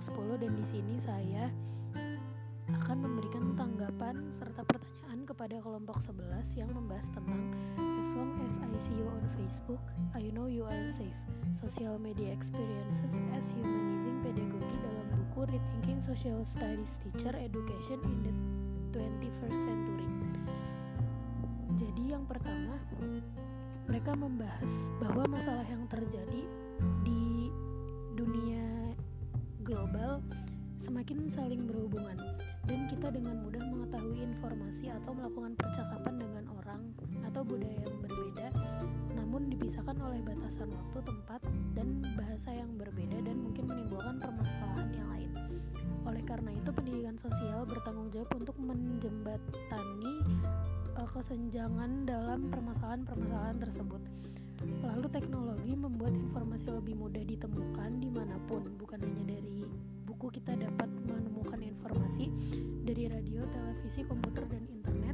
Kelompok 10 dan di sini saya akan memberikan tanggapan serta pertanyaan kepada kelompok 11 yang membahas tentang As long as I see you on Facebook, I know you are safe. Social media experiences as humanizing pedagogy dalam buku Rethinking Social Studies Teacher Education in the 21st Century. Jadi yang pertama, mereka membahas bahwa masalah yang terjadi di dunia global semakin saling berhubungan dan kita dengan mudah mengetahui informasi atau melakukan percakapan dengan orang atau budaya yang berbeda namun dipisahkan oleh batasan waktu, tempat, dan bahasa yang berbeda dan mungkin menimbulkan permasalahan yang lain. Oleh karena itu pendidikan sosial bertanggung jawab untuk menjembatani uh, kesenjangan dalam permasalahan-permasalahan tersebut. Lalu teknologi membuat informasi lebih mudah ditemukan di mana pun, bukan hanya dari buku kita dapat menemukan informasi dari radio, televisi, komputer, dan internet.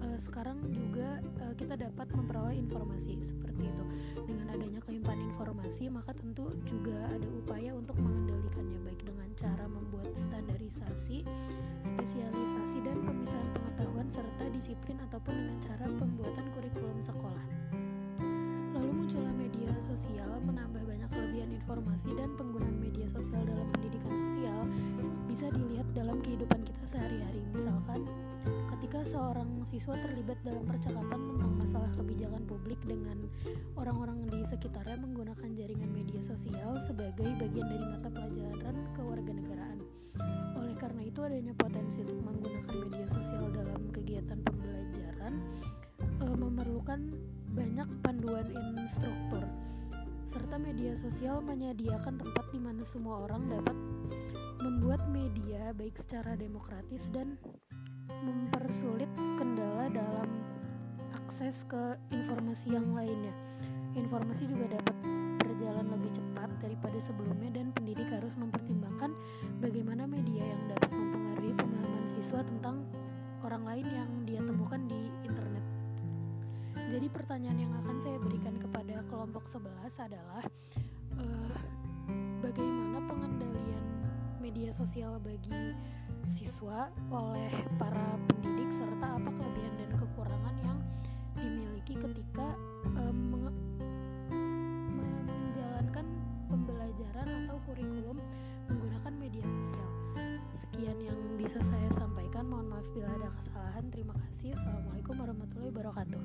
Uh, sekarang juga uh, kita dapat memperoleh informasi seperti itu. Dengan adanya kelimpahan informasi, maka tentu juga ada upaya untuk mengendalikannya baik dengan cara membuat standarisasi, spesialisasi, dan pemisahan pengetahuan serta disiplin ataupun dengan cara pembuatan kurikulum sekolah. Lalu muncullah media informasi dan penggunaan media sosial dalam pendidikan sosial bisa dilihat dalam kehidupan kita sehari-hari. Misalkan ketika seorang siswa terlibat dalam percakapan tentang masalah kebijakan publik dengan orang-orang di sekitarnya menggunakan jaringan media sosial sebagai bagian dari mata pelajaran kewarganegaraan. Oleh karena itu adanya potensi untuk menggunakan media sosial dalam kegiatan pembelajaran e, memerlukan banyak panduan instruktur serta media sosial menyediakan tempat di mana semua orang dapat membuat media baik secara demokratis dan mempersulit kendala dalam akses ke informasi yang lainnya. Informasi juga dapat berjalan lebih cepat daripada sebelumnya dan pendidik harus mempertimbangkan bagaimana media yang dapat mempengaruhi pemahaman siswa tentang orang lain yang dia temukan di internet. Jadi pertanyaan yang akan saya berikan kepada kelompok 11 adalah uh, bagaimana pengendalian media sosial bagi siswa oleh para pendidik serta apa kelebihan dan kekurangan yang dimiliki ketika kesalahan. Terima kasih. Assalamualaikum warahmatullahi wabarakatuh.